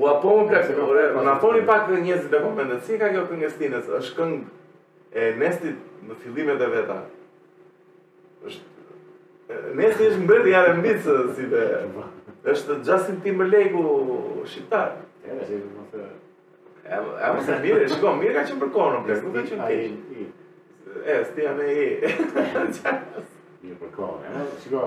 Ua po më plak, ore, po na thoni pak dhe njerëzit dhe komentet, si ka kjo këngë e stinës, është këngë e Nestit në fillimet e veta. është Nesti është mbret i R&B-së, si dhe... është Justin Timberlake-u shqiptar. E, e, e, e, e, mos e merr, shko, mirë ka qenë për kohë në plak, nuk ka qenë keq. E, sti janë e i. Mirë për kohë, e, shko,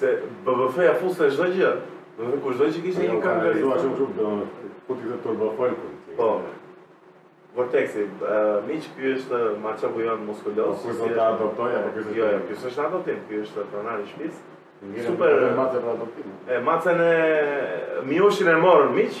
Se BVF-ja fuste çdo gjë. Do të thotë kush do që kishte një këngë hyri. Do ashtu kështu do po ti te turbo folku. Po. Vortexi, miq, ky është maça burrnon Muskulos. Po do ta adoptoj apo ky? Jo, jo, ky s'është adoptim, ky është pronar i shtëpisë. Super maça për adoptim. E macen e Miushin e morën miq.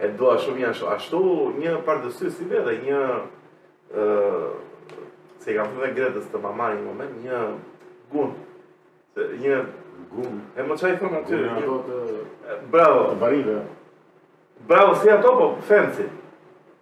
E dua shumë një ashtu, ashtu një pardesy si ve dhe një ë se i kam thënë Gretës të ma marri një moment, një gun. Se një gunë. E mo ça i thonë aty. Një... Ato të... Bravo. Të barinjve. Bravo, si ato po fancy.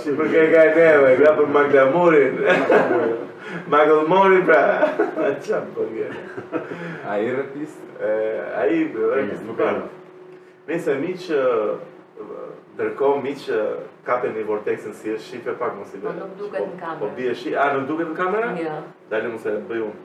Si për kërka e neve, ka për Magda Morin. Magda Morin, pra. Qa për kërka. A i rëpis? A i rëpis, më kërë. Nese, mi që... Dërko, mi që kape një vortexin si e shef pak më si dhe. Po nuk duket në po, po kamerë. Po Bes shife, a nuk duket në kamerë? Ja. Jo. Dale mo se e bëj unë.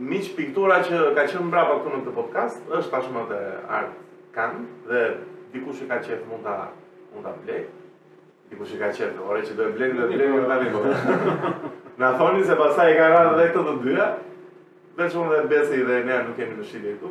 Miq, piktura që ka qenë mbrapa këtu në këtë podcast, është tashmë te Art Kan, dhe dikush që ka qejf mund ta mund ta blejë. Dikush që ka qejf, dhe ore që do e blej, do e blej, do ta blej. Na thoni se pastaj i ka radha dhe këto të dyja. Veç unë dhe Besi dhe ne nuk kemi në shitje këtu.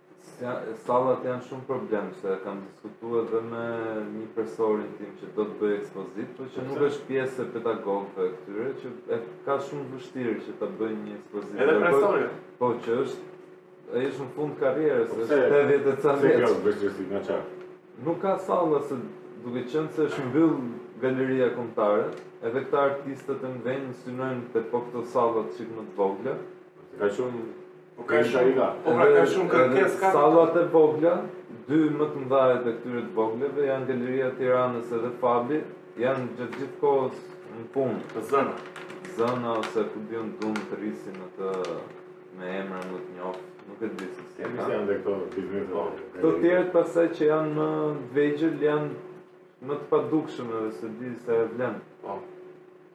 Sallat janë shumë problem, se kam diskutu edhe me një profesorin tim që do të bëjë ekspozitë, po që nuk është pjesë e pedagogëve këtyre, që e ka shumë vështirë që ta bëjë një ekspozitë. Edhe profesori? Po, që është, është në fund karrierës, po, është 80 e ca vjeç. Pse vështirësi, në çfarë? Nuk ka salla, se duke qenë se është mbyll galeria kombëtare, edhe këta artistët e mëdhenj synojnë te po këto sallat më të vogla. Ka shumë Po ka shumë, po pra ka shumë kërkesë ka. Sallat e vogla, dy më të mëdhatë e këtyre të vogleve janë Galeria e Tiranës edhe Fabi, janë gjithë gjithë kohës në punë. Të zëna. Zëna ose ku di unë dun të rrisin atë me emra më të njohur, nuk e di se si. Kemi si janë dhe këto bizneset e vogla. Po, të tjerët pastaj që janë më vegjël, janë më të padukshëm edhe s'e di sa e vlen. Po.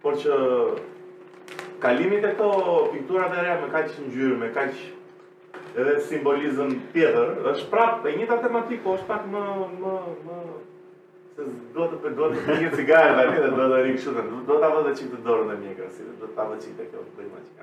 Por që kalimi te këto pikturat e reja me kaq ngjyrë, me kaq edhe simbolizëm tjetër, është prapë e njëta tematikë, po është pak më më më se do të do të bëj një cigare tani dhe do të rri kështu do ta vë dhe çikë dorën te mjekra si do ta vë çikë te kjo bëj më çik.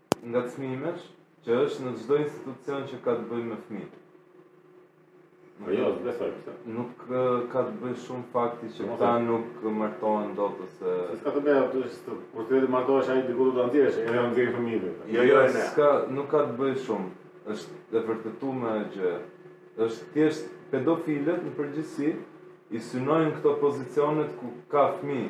ngacmimesh që është në çdo institucion që ka të bëjë me fëmijë. Po jo, besoj se. Nuk ka të bëjë shumë fakti që këta nuk martohen dot se Se s'ka të bëjë edhe sikur të martohesh ai diku do ta ndjesh, edhe janë deri fëmijëve. Jo, jo, jo s'ka, nuk ka të bëjë shumë. Është e vërtetuar me gjë. Është thjesht pedofilët në përgjithësi i synojnë këto pozicionet ku ka fëmijë.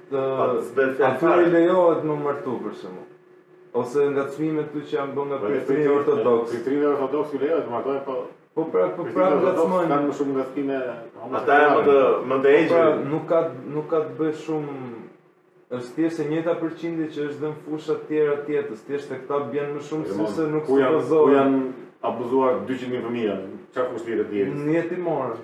A këtu i lejohet më martu për shembull? Ose ngacmimet këtu që janë bërë nga priftërinj po, ortodoks? Priftërinjve ortodoks i lejohet të martohen, po Po pra, po pra ngacmojnë. Kanë më shumë ngacmime. Ata janë më të më të egjë. Po pra, nuk ka nuk ka të bëjë shumë është thjesht e njëjta përqindje që është dhe në fusha të tjera të jetës, thjesht te këta bien më shumë në sy se nuk supozohet. Ku janë abuzuar 200.000 fëmijë? Çfarë fushë tjetër dihet? Në jetë i morën.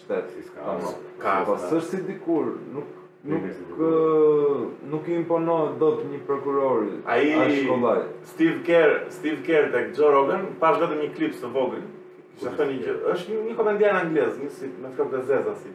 Shtetësi s'ka më. Ka, po s'është si dikur, nuk nuk nuk i imponohet dot një prokurori ai shkollaj. Steve Kerr, Steve Kerr tek Joe Rogan, pashë vetëm një klip të vogël. Se thoni që është një, një komedian anglez, një si me flokë të zeza si.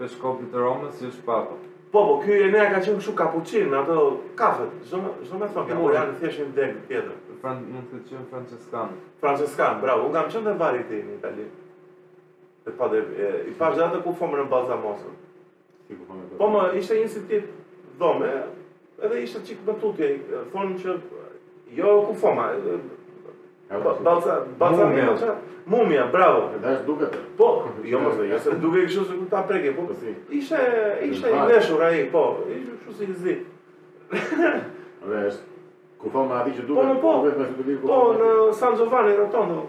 Peshkopit të Romës si është papa. Po, po, ky e nea ka qenë kështu kapuçin, ata kafet, domethënë, domethënë, po janë thjesht një degë tjetër. Fran, mund të ketë qenë françeskan. Françeskan, bravo, unë kam qenë te varri i këtij në Itali. E pe dhe, e, e pashë atë kufomën e balsamosur. Si kufomën e balsamosur? Po, më, ishte një si tip dhome, Edhe ishte çik më tutje, thonë që jo kufoma. Balca, balca mumia. Mumia, bravo. Dhe duket. Po, domethënë, se dukej kështu sikur ta prekje, po. po ishte ishte i veshur ai, po. Ishte kështu si i zi. Rresht. Kufoma aty që duket. Po, po. Po, në San Giovanni Rotondo.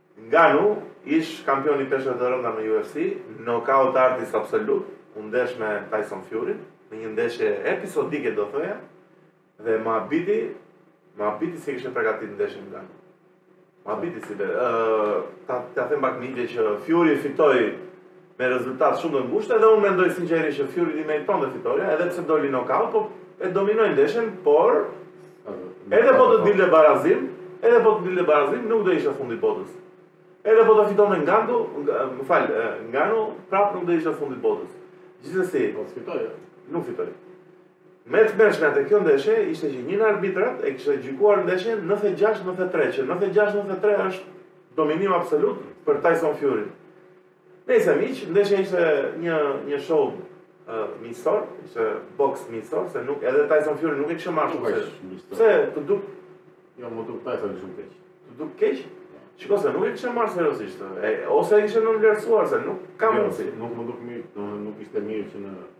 Ngannou, ish kampion i peshëve të rënda në UFC, nokaut artisti absolut, u ndesh me Tyson Furyn, në një ndeshje episodike do thoja, dhe më habiti, më habiti si e kishte pregatit ndeshjen Ngannou. Më habiti si dhe, ë, ta, ta them pak një gjë që Fury fitoi me rezultat shumë të ngushtë edhe unë mendoj sinqerisht që Fury e meritonte fitoren edhe pse doli nokdaun po e dominoi ndeshjen por edhe po të dilte barazim edhe po të dilte barazim nuk do ishte fundi i botës edhe po të fitonte Ngandu, më fal, Ngannou prapë nuk do ishte fundi i botës. Gjithsesi, po fitoi. Nuk fitoi. Më e tmerrshmja te kjo ndeshje, ishte që një nga arbitrat e kishte gjykuar ndeshjen 96-93, që 96-93 është dominim absolut për Tyson Fury. Nejse miq, ndeshja ishte një një show miqësor, ishte boks miqësor, se nuk edhe Tyson Fury nuk e kishte marrë shumë se. Pse, të duk Jo, më duk Tyson shumë keq. Të duk keq? Shiko se nuk e kishte marrë seriozisht, ose e kishte nënvlerësuar se nuk ka jo, mundësi. Nuk më duk mirë, domethënë nuk ishte mirë që në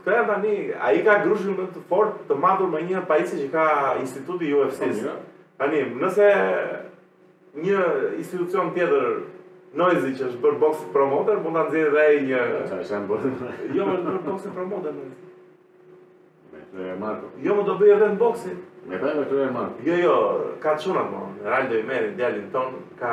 Këto janë tani, ai ka grushin më të fortë të matur me një pajisje që ka instituti i UFC-s. Tani, nëse një institucion tjetër Noizi që është bërë boks promoter, mund ta nxjerrë dhe ai një Çfarë është bërë? Jo, është bërë boks promoter Noizi. Me të e Marko. Jo, më do bëjë event boksi. Me të e Marko. Jo, jo, ka çunat më. Raldo i merri djalin tonë, ka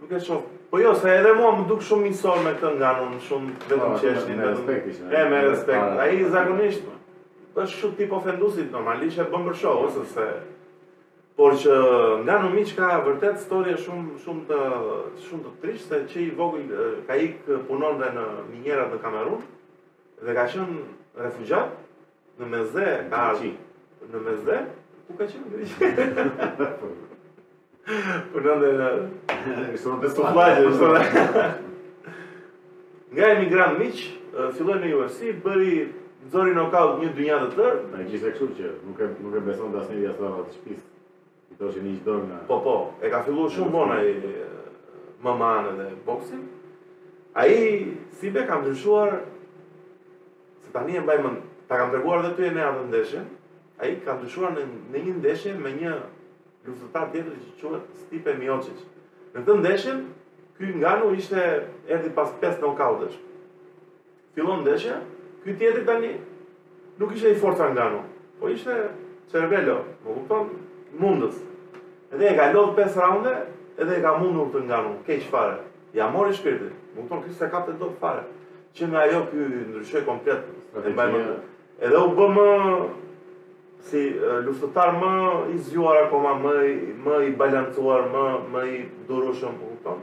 Nuk e shoh. Po jo, se edhe mua më duk shumë miqësor me këtë Nganun, shumë vetëm po qeshte me respekt ishte. E me respekt. Ai zakonisht është shumë tip ofenduesi normalisht e bën për show ose se por që Nganu miq ka vërtet histori shumë shumë të shumë të trishtë se që i vogël ka ik punonte dhe në minierat në Kamerun dhe ka qenë refugjat Në meze, ka ardhur. Në meze, ku ka qenë Greqi? Po në dhe... Ishtë në besu plajtë, ishtë në... Nga emigrant miq, filloj në UFC, bëri nxori knockout një dynja të tërë. Ai gjithë kështu që nuk e nuk e beson dashni jashtë të shtëpisë. I thoshin ish dorë nga. Po po, e ka filluar shumë vonë ai MMA-në dhe boksin. Ai Stipe, ka ndryshuar se tani e mbaj mend, ta kam treguar edhe ty në atë ndeshje. Ai ka ndryshuar në, në një ndeshje me një luftëtar tjetër që quhet Stipe Miocic. Në këtë ndeshje, ky Nganu ishte erdhi pas 5 nokautësh. Fillon ndeshja, ky tjetri tani nuk ishte i fortë sa Nganu, po ishte cervello, më kupton? Mundës. Edhe e ka lodh 5 raunde, edhe e ka mundur këtë Nganu, keq fare. Ia mori shpirtin. Më kupton ky s'e kapte dot fare. Që nga ajo ky ndryshoi komplet. E mbaj mend. Edhe u bë më si luftëtar më i zgjuar akoma, më më i balancuar, më më i durueshëm, më kupton?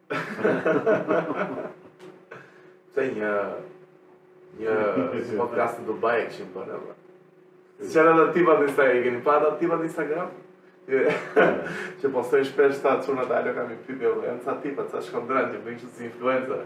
Këtë një... Një podcast në Dubai e këshim për e Siç janë ata tipat në Instagram, i keni pa ata tipat në Instagram? që postojnë shpesh ca çuna dalë kam i pyetje edhe janë ca tipa, ca shkon drejt, që bëjnë që si influencer.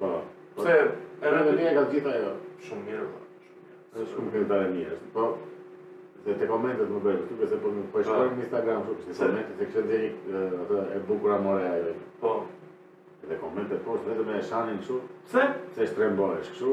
Po. Pse edhe në një ka gjithë ajo. Shumë mirë valla. Është shumë këngëtare mirë, po dhe te komentet më bëjnë, duke se po më po shkoj në Instagram kështu, se komentet se kishte një atë e bukura more ajo. Po. Dhe komentet po vetëm e shanin kështu. Pse? Se shtrembëroje kështu.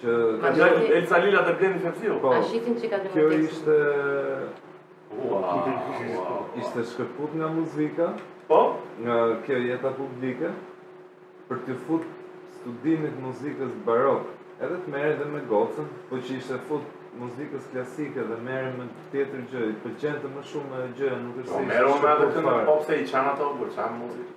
Që... Ka qenë Elsa Lila te Blendi Fevziu? Po. E dini që ka dhe më Kjo ishte... Ishte shkëput nga muzika, po? nga kjo jeta publike, për t'iu fut studimit muzikës barok, edhe të merrej dhe me gocën, po që i ishte fut muzikës klasike dhe merrej me tjetër gjë, i pëlqente më shumë gjë, nuk është po, se ishte shkëput fare. Po merrej me atë të në pop si i quajnë ato, pop quajnë muzikë.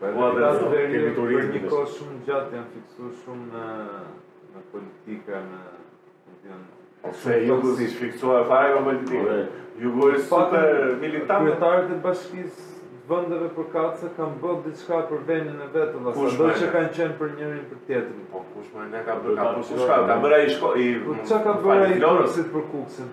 Po edhe në kasu dhe një një turizm Për një kohë shumë gjatë janë fiksu shumë në Në politika në Në Se Kukësi është fiksu fare në politika Kukësi është super militant Kryetarët e bashkisë Vendeve përkatëse kanë bër diçka për vendin e vet Në sa do që kanë qenë për njërin për tjetrin Po kush më ne ka bërë ka bërë Kush ka bërë i shko i Çka ka bërë i Kukësit për Kukësin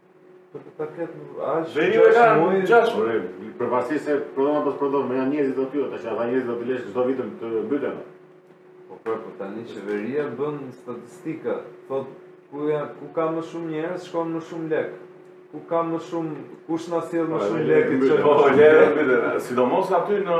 Ta ketë aq Dhe ju e kanë mujë gjashë Por e, pavarësisht se prodhon apo s'prodhon Me janë njerëzit do t'ju, ta që ata njerëzit do t'i lesh qdo vitëm të mbyten Po pra, po tani qeveria bën statistika Thotë, ku, ja, ku ka më shumë njerëz, shkon më shumë lek Ku ka më shumë, kush na sjell më po, shumë lek Po, lek, sidomos aty në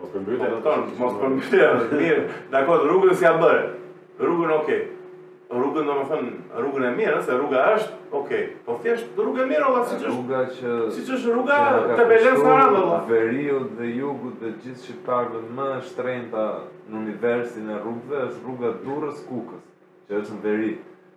Mos për mbytje në tonë, mos për mbytje në tonë, mirë, dakord, rrugën s'ja bëre, rrugën okej, rrugën domethënë, rrugën e mirë, se rruga është, okej, po thjesht rrugë e mirë, ola, siç është, siç është rruga Tepelenë Sarandë, ola. Veriut dhe jugut dhe gjithë shqiptarëve më e shtrenjta në universin e rrugëve, është rruga Durrës Kukës, që është në veri.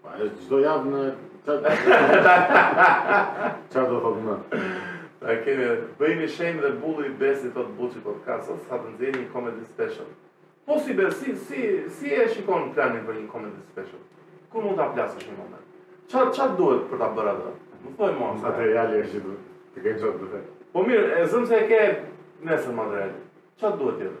Pa, është çdo javë në çfarë? Çfarë do thotë më? Ta kemi, bëjmë shenjë dhe bulli i besi të të bësh podcast, sa të nxjerrë një comedy special. Po si be, si, si, si e shikon planin për një comedy special? Kur mund ta plasësh në një moment? Ça, ça duhet për ta bërë atë? Më thuaj mua. Sa të reali e shqitu, të kemë qatë të të Po mirë, e zëmë se e ke nesër materialin. Ça duhet tjetër?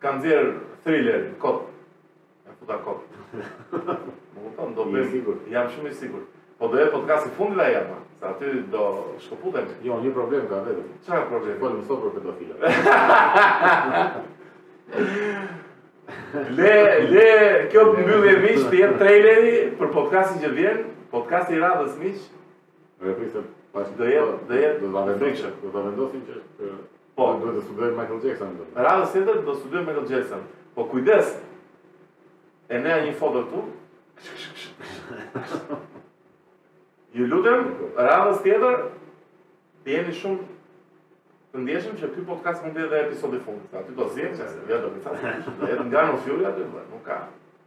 Kam nxjerrë trailer kot. E futa kot. Më kupton, do bëj sigurt. Jam shumë i sigurt. Po do jetë podcast i fundit ai apo? Se aty do shkëputem. Jo, një problem ka vetëm. Çfarë problem? Po më sot për pedofilë. Le, le, kjo ta mbyllim miq, të jetë traileri për podcastin që vjen, podcasti i radhës miq. Dhe prisë, pas do jetë, do jetë, do të vendosim, do të vendosim që është Po, duhet të studioj Michael Jackson. Radhës tjetër do të studioj Michael Jackson. Po kujdes. Kemi një foto këtu. Ju lutem, radhës tjetër të jeni shumë të ndjeshëm që ky podcast mund të jetë episodi i fundit. Aty do zgjesh, ja do të thotë. Edhe nga në fjalë aty, nuk ka.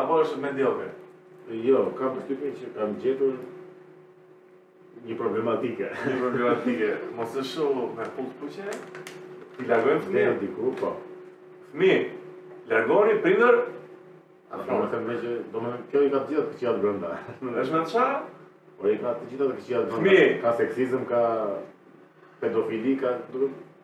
Apo është mediokre? Jo, kam përshtypjen që kam gjetur një problematike. Një problematike. Mos e shoh me pull të kuqe. T'i largojmë fëmijët diku, po. Fëmijë, largoni prindërit. A do të them që domethënë kjo i ka të gjitha të këqijat brenda. Është në ça? Po i ka të gjitha të këqijat brenda. Ka seksizëm, ka pedofili, ka